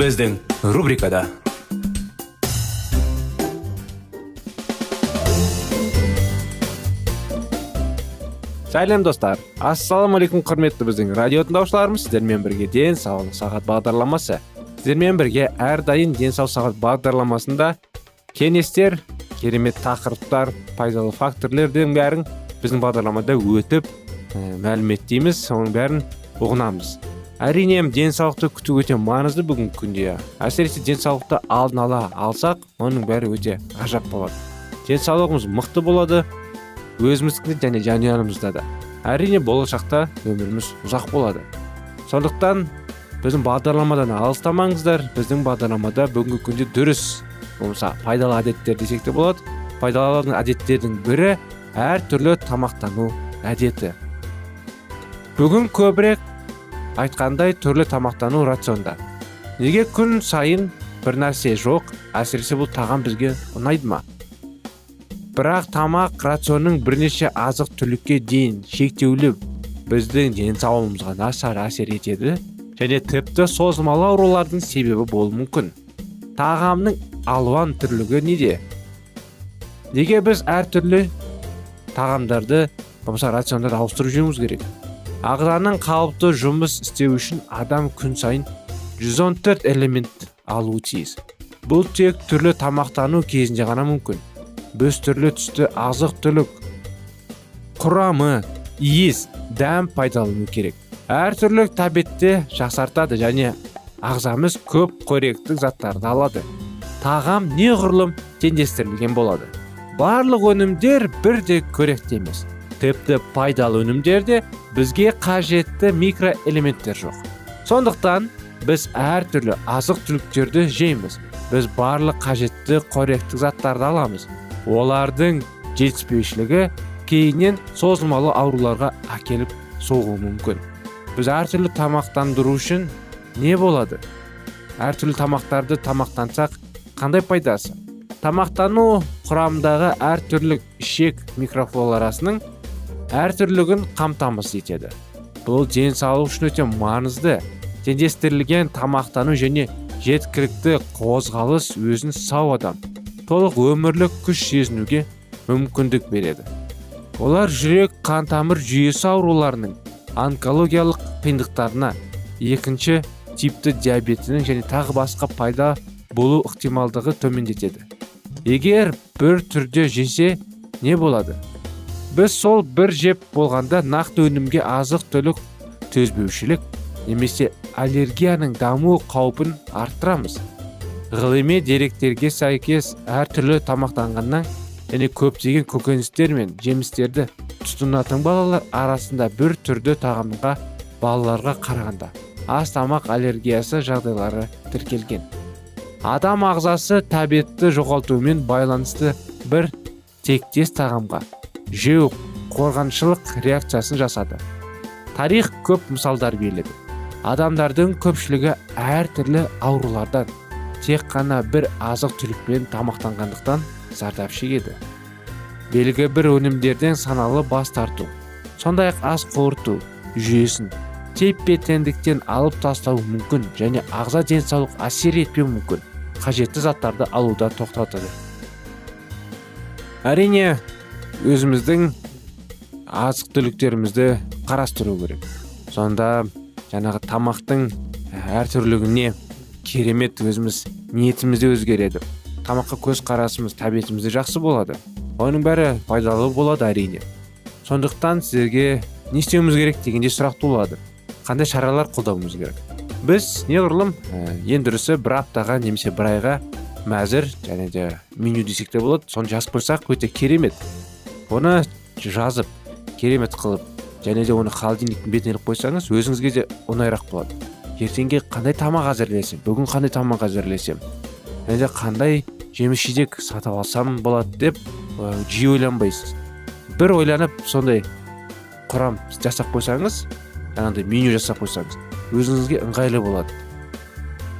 Біздің рубрикада сәлем достар ассалаумағалейкум құрметті біздің радио тыңдаушыларымыз сіздермен бірге денсаулық сағат бағдарламасы. Сіздермен бірге әрдайым денсаулық сағат бағдарламасында кеңестер керемет тақырыптар пайдалы факторлердің бәрін біздің бағдарламада өтіп ә, мәліметтейміз соның бәрін ұғынамыз. Әрине денсаулықты күту өте маңызды бүгінгі күнде. Әсіресе денсаулықты алдын ала алсақ оның бәрі өте ғажап болады. Денсаулығымыз мықты болады өзіміздікі және жанұямызда да әрине болашақта өміріміз ұзақ болады. Сондықтан біздің бағдарламадан алыстамаңыздар. Біздің бағдарламада бүгінгі күнде дұрыс болмаса пайдалы әдеттер десек те болады. Пайдалы әдеттердің бірі әртүрлі тамақтану әдеті. Бүгін көбірек айтқандай түрлі тамақтану рационда. Неге күн сайын бір нәрсе жоқ әсіресе бұл тағам бізге ұнайды ма? Бірақ тамақ рационның бірнеше азық түлікке дейін шектеулі біздің денсаулығымызға нашар әсер етеді және тіпті созылмалы аурулардың себебі болуы мүмкін. Тағамның алуан түрлігі неде? Неге біз әртүрлі тағамдарды болмаса рациондарды ауыстырып жеуіміз керек? Ағзаның қалыпты жұмыс істеу үшін адам күн сайын 114 элемент алуы тиіс. Бұл тек түрлі тамақтану кезінде ғана мүмкін. Біз түрлі түсті азық түлік құрамы иіс дәм пайдалану керек. Әртүрлі тәбетте жақсартады және ағзамыз көп қоректік заттарды алады. Тағам неғұрлым теңдестірілген болады. Барлық өнімдер бірдей көректі емес. Тіпті пайдалы өнімдерде бізге қажетті микроэлементтер жоқ. Сондықтан біз әртүрлі азық түліктерді жейміз. Біз барлық қажетті қоректік заттарды аламыз. Олардың жетіспеушілігі кейіннен созылмалы ауруларға әкеліп соғуы мүмкін. Біз әртүрлі тамақтандыру үшін не болады? Әртүрлі тамақтарды тамақтансақ қандай пайдасы? Тамақтану құрамындағы әртүрлі ішек микрофлорасының әртүрлігін қамтамасыз етеді. Бұл денсаулық үшін өте маңызды. Теңдестірілген тамақтану және жеткілікті қозғалыс өзін сау адам. Толық өмірлік күш сезінуге мүмкіндік береді. Олар жүрек қан тамыр жүйесі ауруларының онкологиялық қиындықтарына екінші типті диабетінің және тағы басқа пайда болу ықтималдығы төмендетеді. Егер бір түрде жесе не болады? Біз сол бір жеп болғанда нақты өнімге азық түлік төзбеушілік немесе аллергияның даму қаупін арттырамыз. Ғылыми деректерге сәйкес әртүрлі тамақтанғаннан және көптеген көкөністер мен жемістерді тұтынатын балалар арасында бір түрді тағамға балаларға қарағанда аз тамақ аллергиясы жағдайлары тіркелген. Адам ағзасы тәбетті жоғалтумен байланысты бір тектес тағамға жеу қорғаншылық реакциясын жасады. Тарих көп мысалдар береді адамдардың көпшілігі әртүрлі аурулардан тек қана бір азық түлікпен тамақтанғандықтан зардап шегеді. Белгі бір өнімдерден саналы бас тарту сондай ақ ас қорыту жүйесін теппе теңдіктен алып тастау мүмкін және ағза денсаулық әсер етпеу мүмкін. Қажетті заттарды алуда тоқтатады. Әрине өзіміздің азық түліктерімізді қарастыру керек. Сонда жаңағы тамақтың әртүрлігіне керемет өзіміз ниетіміз де өзгереді. Тамаққа көз қарасымыз тәбетіміз де жақсы болады. Оның бәрі пайдалы болады әрине. Сондықтан сіздерге не істеуіміз керек дегенде сұрақ туылады қандай шаралар қолдануымыз керек? Біз неғұрлым ә, ең дұрысы бір аптаға немесе бір айға мәзір және де меню десек те болады. Соны жазып қойсақ өте керемет. Оны жазып керемет қылып және де оны холодильниктің бетіне іліп қойсаңыз өзіңізге де оңайырақ болады. Ертеңге қандай тамақ әзірлесем? Бүгін қандай тамақ әзірлесем? Және де қандай жеміс жидек сатып алсам болады деп жиі ойланбайсыз. бір ойланып сондай құрам жасап қойсаңыз жаңағыдай меню жасап қойсаңыз өзіңізге ыңғайлы болады.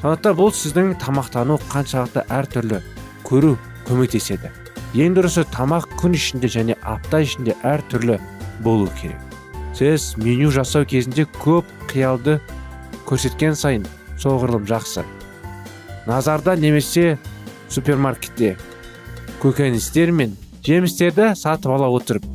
Сондықтан бұл сіздің тамақтану қаншалықты әртүрлі көру көмектеседі. Ең дұрысы тамақ күн ішінде және апта ішінде әртүрлі болу керек. Сіз меню жасау кезінде көп қиялды көрсеткен сайын соғұрлым жақсы. Назарда немесе супермаркетте көкөністер мен жемістерді сатып ала отырып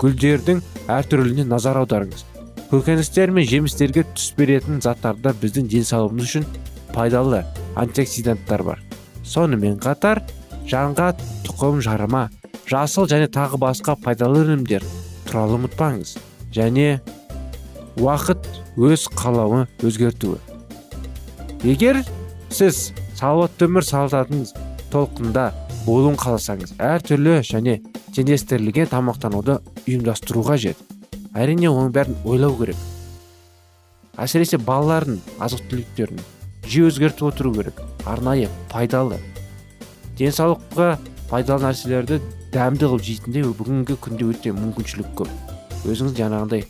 гүлдердің әртүрліне назар аударыңыз. Көкөністер мен жемістерге түс беретін заттарда біздің денсаулығымыз үшін пайдалы антиоксиданттар бар. Сонымен қатар жанға тұқым жарыма жасыл және тағы басқа пайдалы өнімдер туралы ұмытпаңыз. Және уақыт өз қалауы өзгертуі. Егер сіз салауатты өмір салтатыңыз толқында болуын қаласаңыз әртүрлі және теңдестірілген тамақтануды ұйымдастыру қажет. Әрине оның бәрін ойлау керек. Әсіресе балалардың азық түліктерін жиі өзгертіп отыру керек. Арнайы пайдалы денсаулыққа пайдалы нәрселерді дәмді қылып жейтінде бүгінгі күнде өте мүмкіншілік көп. Өзіңіз жаңағындай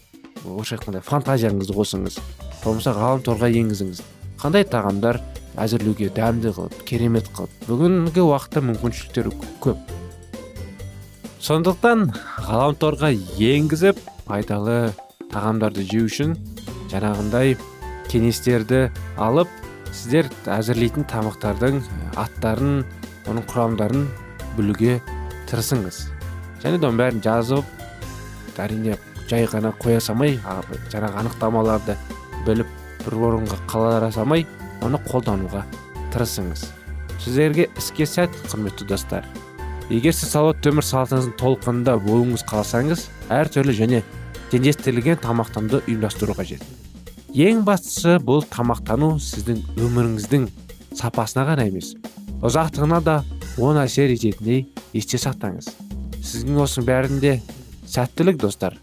орысша айтқанда фантазияңызды қосыңыз. Болмаса ғаламторға енгізіңіз. Қандай тағамдар әзірлеуге дәмді қылып керемет қылып бүгінгі уақытта мүмкіншіліктер көп. Сондықтан ғаламторға енгізіп пайдалы тағамдарды жеу үшін жаңағындай кеңестерді алып сіздер әзірлейтін тамақтардың аттарын оның құрамдарын білуге тырысыңыз және де оның бәрін жазып әрине жай ғана қоя салмай жаңағы анықтамаларды біліп бір орынға қала салмай оны қолдануға тырысыңыз сіздерге іске сәт құрметті достар егер сіз салауатты өмір салтыңыздың толқынында болуыңыз қаласаңыз әртүрлі және теңдестірілген тамақтануды ұйымдастыру қажет ең бастысы бұл тамақтану сіздің өміріңіздің сапасына ғана емес ұзақтығына да оң әсер ететіндей есте сақтаңыз. Сіздің осының бәрінде сәттілік достар.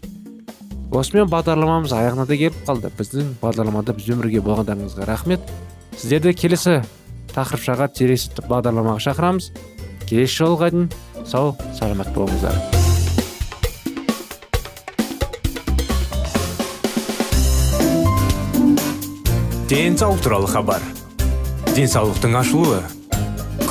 Осымен бағдарламамыз аяғына да келіп қалды. Біздің бағдарламада бізбен бірге болғандарыңызға рахмет. Сіздерді келесі тақырыпшаға тересі бағдарламаға шақырамыз. Келесі жолға дейін сау саламат болыңыздар. Денсаулық туралы хабар. Денсаулықтың ашылуы.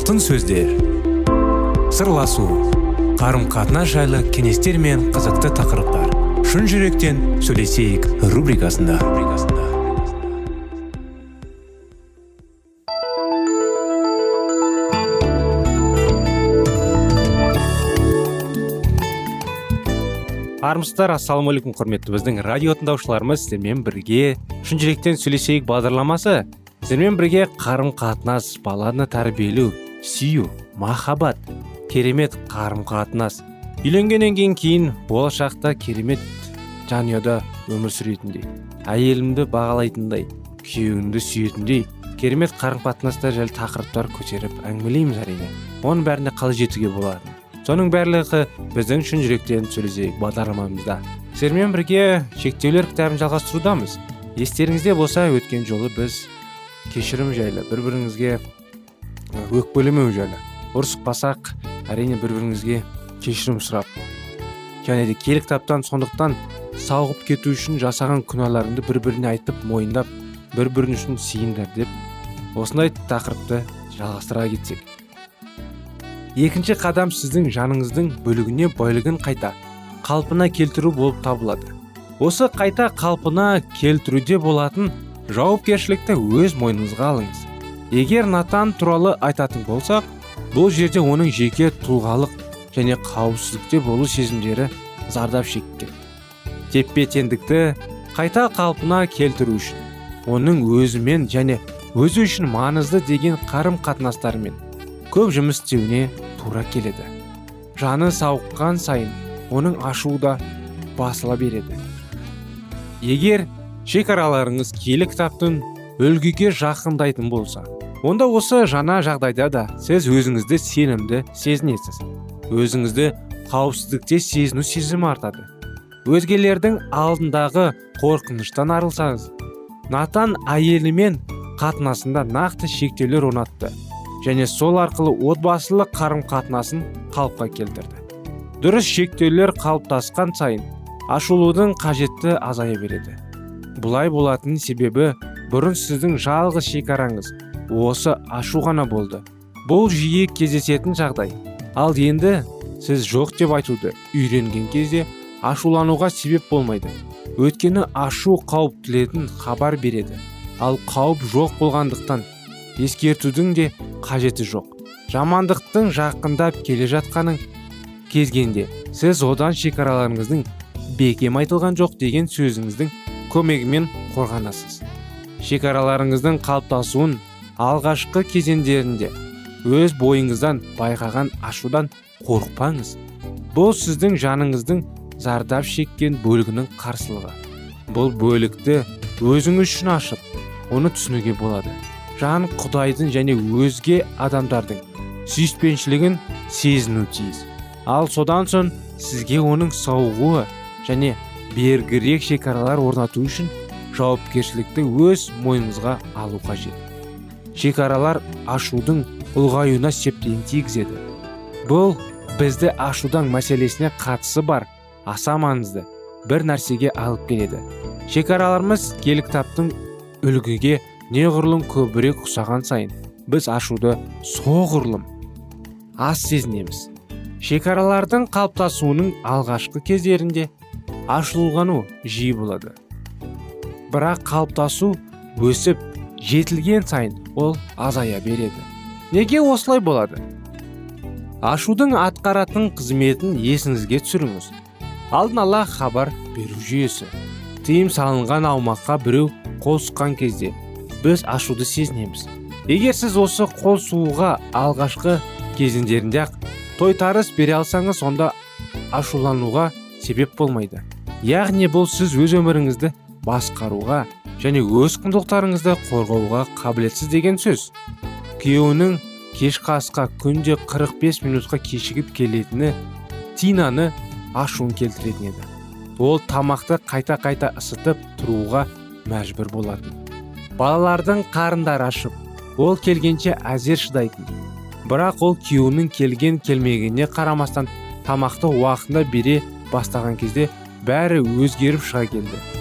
Алтын сөздер. Сырласу қарым қатынас жайлы кеңестер мен қызықты тақырыптар. Шын жүректен сөйлесейік рубрикасында. Армысыздар ассалаумағалейкум құрметті біздің радио тыңдаушыларымыз сіздермен бірге шын жүректен сөйлесейік бағдарламасы. Сіздермен бірге қарым қатынас баланы тәрбиелеу сүю махаббат керемет қарым қатынас үйленгеннен кейін кейін болашақта керемет жанұяда өмір сүретіндей әйелімді бағалайтындай күйеуіңді сүйетіндей керемет қарым қатынастар жайлы тақырыптар көтеріп әңгімелейміз әрине оның бәріне қалай жетуге болады соның барлығы біздің шын жүректен сөйлесейік бағдарламамызда. Сіздермен бірге шектеулер кітабын жалғастырудамыз. Естеріңізде болса өткен жолы біз кешірім жайлы бір біріңізге өкпелемеу жайлы ұрыспасақ әрине бір біріңізге кешірім сұрап. Және де кітаптан сондықтан сауығып кету үшін жасаған күнәларыңды бір біріне айтып мойындап бір бірің үшін сиыңдар деп осындай тақырыпты жалғастыра кетсек. Екінші қадам сіздің жаныңыздың бөлігіне бөлігін қайта қалпына келтіру болып табылады. Осы қайта қалпына келтіруде болатын жауапкершілікті өз мойныңызға алыңыз. Егер натан туралы айтатын болсақ бұл жерде оның жеке тұлғалық және қауіпсіздікте болу сезімдері зардап шеккен теппе теңдікті қайта қалпына келтіру үшін оның өзімен және өзі үшін маңызды деген қарым қатынастарымен көп жұмыс істеуіне тура келеді. Жаны сауыққан сайын оның ашуы да басыла береді. Егер шекараларыңыз киелі кітаптың үлгіге жақындайтын болса онда осы жаңа жағдайда да сіз өзіңізді сенімді сезінесіз. Өзіңізді қауіпсіздікте сезіну сезімі артады. Өзгелердің алдындағы қорқыныштан арылсаңыз натан әйелімен қатынасында нақты шектеулер орнатты және сол арқылы отбасылық қарым қатынасын қалыпқа келтірді. Дұрыс шектеулер қалыптасқан сайын ашылудың қажетті азая береді. Бұлай болатын себебі бұрын сіздің жалғыз шекараңыз осы ашу ғана болды. Бұл жиі кездесетін жағдай. Ал енді сіз жоқ деп айтуды үйренген кезде ашулануға себеп болмайды. Өйткені ашу қауіптілетін хабар береді. Ал қауіп жоқ болғандықтан ескертудің де қажеті жоқ. Жамандықтың жақындап келе жатқанын кезгенде сіз одан шекараларыңыздың бекем айтылған жоқ деген сөзіңіздің көмегімен қорғанасыз. Шекараларыңыздың қалыптасуын алғашқы кезеңдерінде өз бойыңыздан байқаған ашудан қорықпаңыз. Бұл сіздің жаныңыздың зардап шеккен бөлігінің қарсылығы. Бұл бөлікті өзіңіз үшін ашып оны түсінуге болады. Жан құдайдың және өзге адамдардың сүйіспеншілігін сезіну тиіс. Ал содан соң сізге оның сауығуы және бергірек шекаралар орнату үшін жауапкершілікті өз мойныңызға алу қажет. Шекаралар ашудың ұлғаюына септігін тигізеді. Бұл бізді ашудан мәселесіне қатысы бар аса маңызды. Бір нәрсеге алып келеді. Шекараларымыз келі кітаптың үлгіге неғұрлым көбірек ұқсаған сайын біз ашуды соғұрлым аз сезінеміз. Шекаралардың қалыптасуының алғашқы кездерінде ашылғану жиі болады. Бірақ қалыптасу өсіп жетілген сайын ол азая береді. Неге осылай болады? Ашудың атқаратын қызметін есіңізге түсіріңіз. Алдын ала хабар беру жүйесі. Тыйым салынған аумаққа біреу қол кезде біз ашуды сезінеміз. Егер сіз осы қол суға алғашқы кезеңдерінде ақ тойтарыс бере алсаңыз онда ашулануға себеп болмайды. Яғни бұл сіз өз өміріңізді басқаруға және өз құндылықтарыңызды қорғауға қабілетсіз деген сөз. Күйеуінің кешкі асқа күнде 45 минутқа кешігіп келетіні тинаны ашуын келтіретін еді. Ол тамақты қайта қайта ысытып тұруға мәжбүр болатын. Балалардың қарындары ашып ол келгенше әзер шыдайтын. Бірақ ол күйеуінің келген келмегеніне қарамастан тамақты уақытында бере бастаған кезде бәрі өзгеріп шыға келді.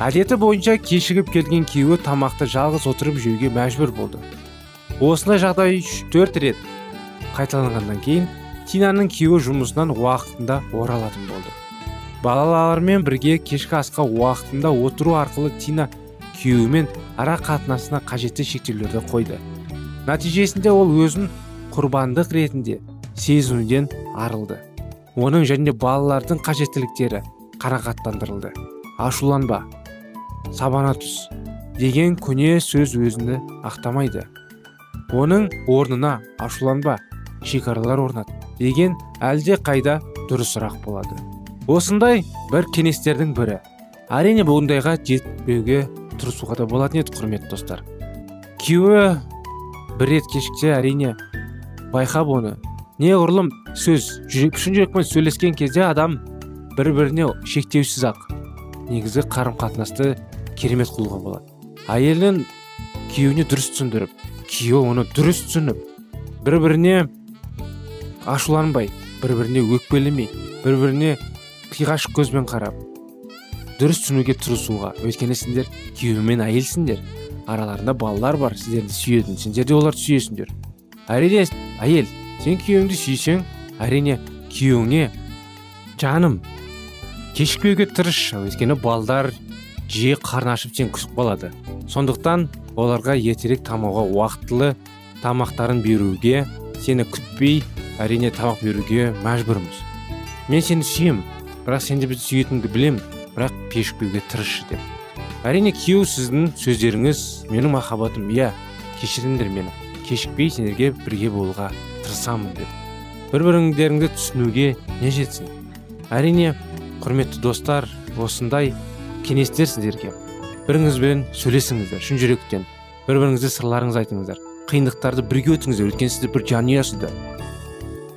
Әдеті бойынша кешігіп келген күйеуі тамақты жалғыз отырып жеуге мәжбүр болды. Осындай жағдай үш төрт рет қайталанғаннан кейін тинаның күйеуі жұмысынан уақытында оралатын болды. Балалармен бірге кешкі асқа уақытында отыру арқылы тина күйеуімен ара қатынасына қажетті шектеулерді қойды. Нәтижесінде ол өзін құрбандық ретінде сезінуден арылды. Оның және балалардың қажеттіліктері қанағаттандырылды ашуланба. Сабана түс деген көне сөз өзіні ақтамайды. Оның орнына ашуланба шекаралар орнат деген әлде қайда дұрысырақ болады. Осындай бір кеңестердің бірі. Әрине бұндайға жетпеуге тырысуға да болатын еді құрметті достар. Күйеуі бір рет кешіксе әрине байқап оны. Неғұрлым сөз жүрек шын жүрекпен сөйлескен кезде адам бір біріне шектеусіз ақ. Негізі қарым қатынасты керемет қылуға болады әйелін күйеуіне дұрыс түсіндіріп күйеуі оны дұрыс түсініп бір біріне ашуланбай бір біріне өкпелемей бір біріне қиғаш көзбен қарап дұрыс түсінуге тырысуға өйткені сендер күйеу мен әйелсіңдер. Араларында балалар бар сіздерді сүйетін сендер де оларды сүйесіңдер. Әрине әйел сен күйеуіңді сүйсең әрине күйеуіңе жаным кешікпеуге тырыс өйткені балдар жиі қарны ашып сен күтіп қалады сондықтан оларға ертерек тамауға уақытылы тамақтарын беруге сені күтпей әрине тамақ беруге мәжбүрміз. Мен сені сүйем бірақ сен де бізді сүйетініңді білем бірақ кешікпеуге тырысшы деп. Әрине күйеу сіздің сөздеріңіз менің махаббатым иә кешіріңдер мені. Кешікпей сендерге бірге болуға тырысамын деп. Бір біріңдеріңді түсінуге не жетсін? Әрине құрметті достар осындай кеңестер сіздерге біріңізбен сөйлесіңіздер шын жүректен бір біріңізге сырларыңызды айтыңыздар. Қиындықтарды бірге өтіңіздер өйткені сіздер бір жанұясыздар.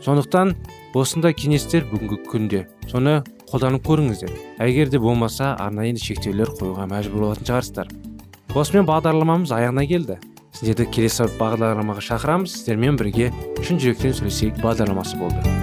Сондықтан осындай кеңестер бүгінгі күнде. Соны қолданып көріңіздер. Егер де болмаса арнайы шектеулер қоюға мәжбүр болатын шығарсыздар. Осымен бағдарламамыз аяғына келді. Сіздерді келесі бағдарламаға шақырамыз. Сіздермен бірге шын жүректен сөйлесейік бағдарламасы болды.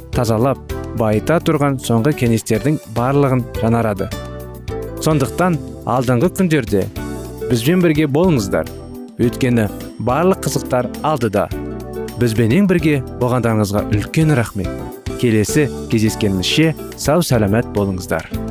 тазалап байыта тұрған соңғы кеңестердің барлығын жанарады. сондықтан алдыңғы күндерде бізбен бірге болыңыздар. Өйткені барлық қызықтар алдыда. Бізбенен бірге болғандарыңызға үлкен рахмет. Келесі кездескенімізше сау сәлемет болыңыздар.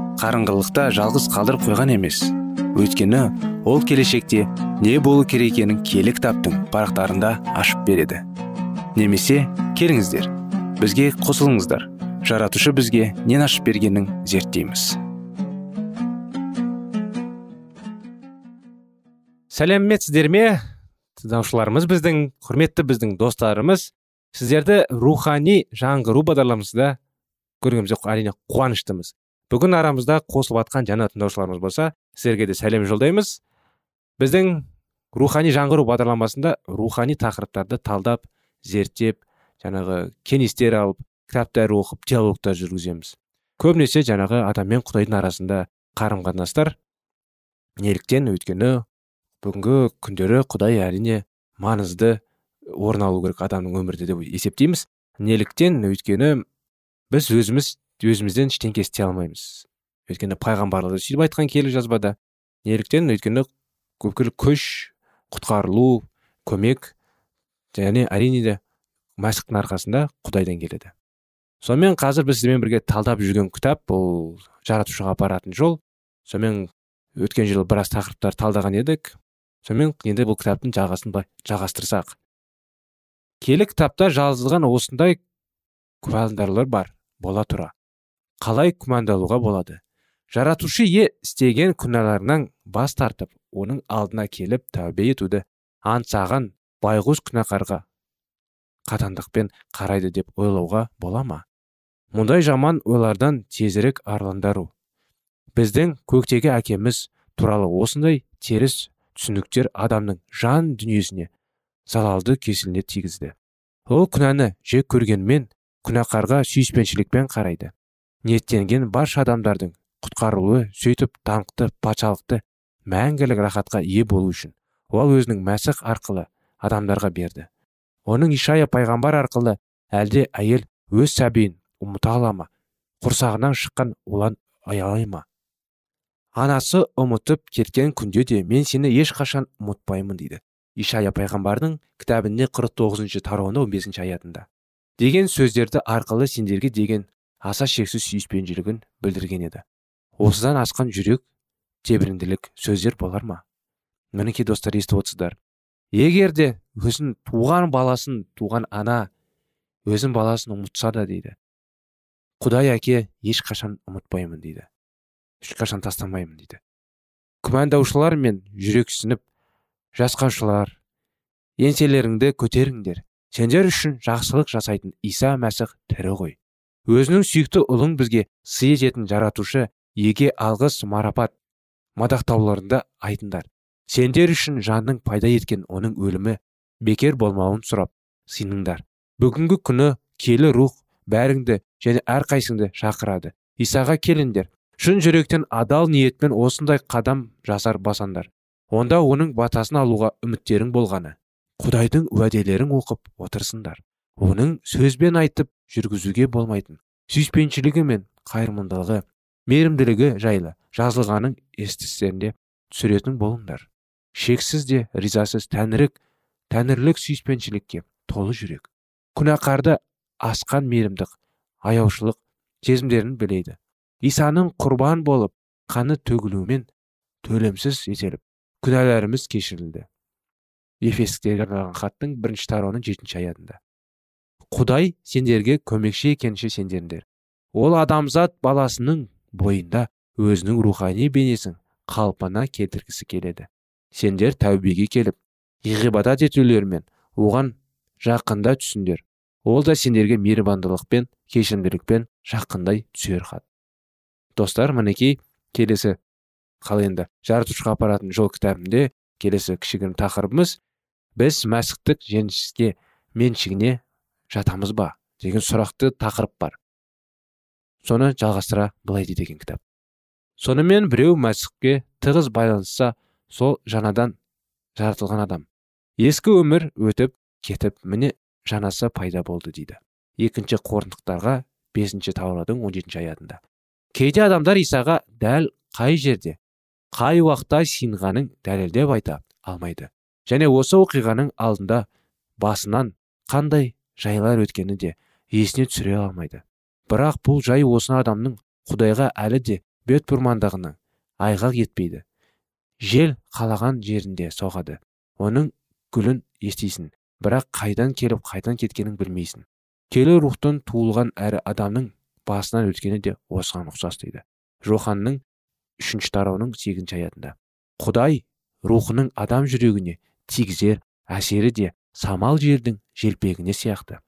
қарыңғылықта жалғыз қалдырып қойған емес. Өйткені ол келешекте не болу керек екенін киелі кітаптың парақтарында ашып береді. Немесе келіңіздер бізге қосылыңыздар. Жаратушы бізге нен ашып бергенін зерттейміз. Сәлеметсіздер ме? Тыңдаушыларымыз біздің құрметті біздің достарымыз. Сіздерді рухани жаңғыру бағдарламасында көргенімізге әрине қуаныштымыз. Бүгін арамызда қосылып жатқан жаңа тыңдаушыларымыз болса сіздерге де сәлем жолдаймыз. Біздің рухани жаңғыру бағдарламасында рухани тақырыптарды талдап зерттеп жаңағы кеңестер алып кітаптар оқып диалогтар жүргіземіз. Көбінесе жаңағы адам мен құдайдың арасында қарым қатынастар неліктен өйткені бүгінгі күндері құдай әрине маңызды орын алу керек адамның өмірінде деп есептейміз. Неліктен өйткені біз өзіміз өзімізден ештеңке істей алмаймыз. Өйткені пайғамбарлар да сөйтіп айтқан киелі жазбада. Неліктен өйткені бүкіл күш құтқарылу көмек және әрине де мәсіхтің арқасында құдайдан келеді. Сонымен қазір біз сізбен бірге талдап жүрген кітап бұл жаратушыға апаратын жол. Сонымен өткен жылы біраз тақырыптар талдаған едік. Сонымен енді бұл кітаптың жағасын жалғастырсақ келі кітапта жазылған осындай күмәндарлар бар. Бола тұра. Қалай күмәндалуға болады? Жаратушы е істеген күнәларынан бас тартып оның алдына келіп тәубе етуді аңсаған байғұс күнәқарға қатаңдықпен қарайды деп ойлауға бола ма? Мұндай жаман ойлардан тезірек арыландару біздің көктегі әкеміз туралы осындай теріс түсініктер адамның жан дүниесіне залалды кесіліне тигізді. Ол күнәні жек көргенмен күнәқарға сүйіспеншілікпен қарайды. Ниеттенген барша адамдардың құтқарылуы сөйтіп даңқты патшалықты мәңгілік рахатқа ие болу үшін ол өзінің мәсіх арқылы адамдарға берді. Оның ишая пайғамбар арқылы әлде әйел өз сәбиін ұмыта ала ма? Құрсағынан шыққан ұлан аялай ма? Анасы ұмытып кеткен күнде де мен сені ешқашан ұмытпаймын дейді ишая пайғамбардың кітабінде 49 тоғызыншы тарауында он бесінші аятында. Деген сөздерді арқылы сендерге деген аса шексіз сүйіспеншілігін білдірген еді. Осыдан асқан жүрек тебірінділік сөздер болар ма? Мінекей достар естіп отырсыздар. Егер де өзін туған баласын туған ана өзін баласын ұмытса да дейді. Құдай әке ешқашан ұмытпаймын дейді. Ешқашан тастамаймын дейді. Күмәндаушылар мен жүрексініп жасқаушылар еңселеріңді көтеріңдер. Сендер үшін жақсылық жасайтын иса мәсіх тірі ғой. Өзінің сүйікті ұлын бізге сый ететін жаратушы еге алғыс марапат мадақтауларында айтыңдар. Сендер үшін жанның пайда еткен оның өлімі бекер болмауын сұрап сыйыныңдар. Бүгінгі күні келі рух бәріңді және әрқайсыңды шақырады. Исаға келіңдер. Шын жүректен адал ниетпен осындай қадам жасар басандар онда оның батасын алуға үміттерің болғаны. Құдайдың уәделерін оқып отырсыңдар. Оның сөзбен айтып жүргізуге болмайтын сүйіспеншілігі мен қайырымдылығы мейірімділігі жайлы жазылғанын естісеңде түсіретін болыңдар. Шексіз де ризасыз тәңірік тәңірлік сүйіспеншілікке толы жүрек. Күнәқарды асқан мейірімдік аяушылық сезімдерін біледі. Исаның құрбан болып қаны төгілуімен төлемсіз етеліп күнәларымыз кешірілді. Ефестерге арналған хаттың бірінші тарауының жетінші аятында. Құдай сендерге көмекші екенше сендердер ол адамзат баласының бойында өзінің рухани бейнесін қалпына келтіргісі келеді. Сендер тәубеге келіп ғибадат етулермен оған жақында түсіңдер. Ол да сендерге мейірбандылықпен кешірімділікпен жақындай түсер хат. Достар мінекей келесі қалай енді жаратушыға апаратын жол кітабында келесі кішігірім тақырыбымыз біз мәсіхтік жеңіске меншігіне жатамыз ба деген сұрақты тақырып бар. Соны жалғастыра былай дейді екен кітап. Сонымен біреу мәсіхке тығыз байланысса сол жаңадан жаратылған адам. Ескі өмір өтіп кетіп міне жанасы пайда болды дейді. Екінші қорындықтарға бесінші таурадың он жетінші аятында. Кейде адамдар исаға дәл қай жерде қай уақытта сиынғанын дәлелдеп айта алмайды. Және осы оқиғаның алдында басынан қандай жайлар өткені де есіне түсіре алмайды. Бірақ бұл жай осы адамның құдайға әлі де бет бұрмандығының айғақ етпейді. Жел қалаған жерінде соғады. Оның гүлін естисің бірақ қайдан келіп қайдан кеткенін білмейсің. Келі рухтан туылған әрі адамның басынан өткені де осыған ұқсас дейді. Жоханның үшінші тарауының сегізінші аятында. Құдай рухының адам жүрегіне тигізер әсері де самал жердің желпегіне сияқты.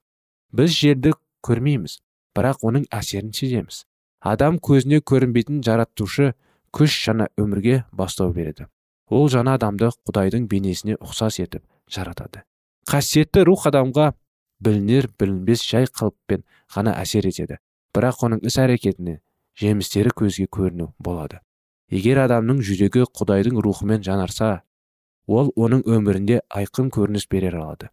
Біз жерді көрмейміз бірақ оның әсерін сеземіз. Адам көзіне көрінбейтін жаратушы күш жаңа өмірге бастау береді. Ол жаңа адамды құдайдың бейнесіне ұқсас етіп жаратады. Қасиетті рух адамға білінер білінбес жай қалыппен ғана әсер етеді бірақ оның іс әрекетіне жемістері көзге көріну болады. Егер адамның жүрегі құдайдың рухымен жанарса ол оның өмірінде айқын көрініс берер алады.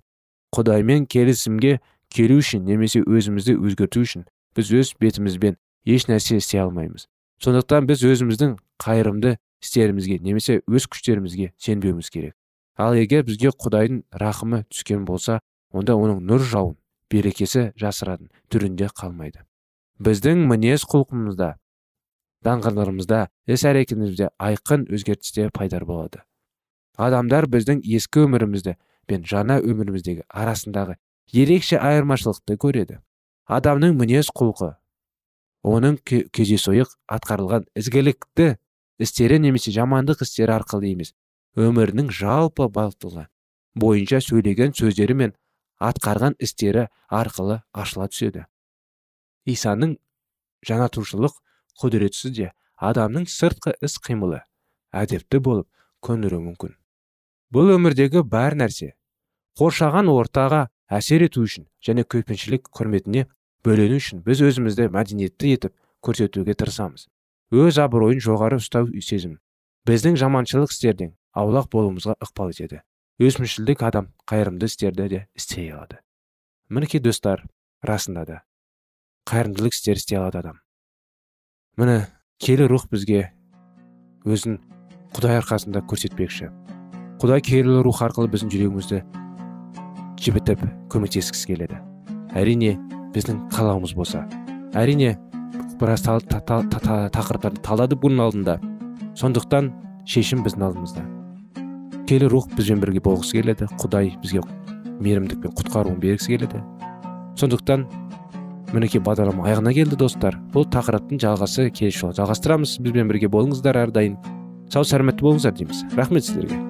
Құдаймен келісімге келу үшін немесе өзімізді өзгерту үшін біз өз бетімізбен еш нәрсе істей алмаймыз. Сондықтан біз өзіміздің қайырымды істерімізге немесе өз күштерімізге сенбеуіміз керек. Ал егер бізге құдайдың рақымы түскен болса онда оның нұр жауын берекесі жасыратын түрінде қалмайды. Біздің мінез құлқымызда даңғырларымызда іс әрекетімізде айқын өзгерістер пайда болады. Адамдар біздің ескі өмірімізді пен жаңа өміріміздегі арасындағы ерекше айырмашылықты көреді. Адамның мінез құлқы оның кездейсойық атқарылған ізгілікті істері немесе жамандық істері арқылы емес өмірінің жалпы бағыттылығы бойынша сөйлеген сөздері мен атқарған істері арқылы ашыла түседі. Исаның жанатушылық құдіретсіз де адамның сыртқы іс қимылы әдепті болып көндіруі мүмкін. Бұл өмірдегі бар нәрсе қоршаған ортаға әсер ету үшін және көпіншілік құрметіне бөлену үшін біз өзімізді мәдениетті етіп көрсетуге тырысамыз. Өз абыройын жоғары ұстау сезім біздің жаманшылық істерден аулақ болуымызға ықпал етеді. Өсімшілдік адам қайырымды істерді де істей алады. Мінекей достар расында да қайырымдылық істер істей алады адам. Міне келі рух бізге өзін құдай арқасында көрсетпекші. Құдай киелі рух арқылы біздің жүрегімізді жібітіп көмектескісі келеді. Әрине біздің қалауымыз болса. Әрине біраз тақырыптарды талдады бұның алдында. Сондықтан шешім біздің алдымызда. Киелі рух бізбен бірге болғысы келеді. Құдай бізге мейірімдік пен құтқаруын бергісі келеді. Сондықтан мінекей бағдарлама аяғына келді достар. Бұл тақырыптың жалғасы келесі жолы жалғастырамыз. Бізбен бірге болыңыздар әрдайым. Сау сәлеметті болыңыздар дейміз рахмет сіздерге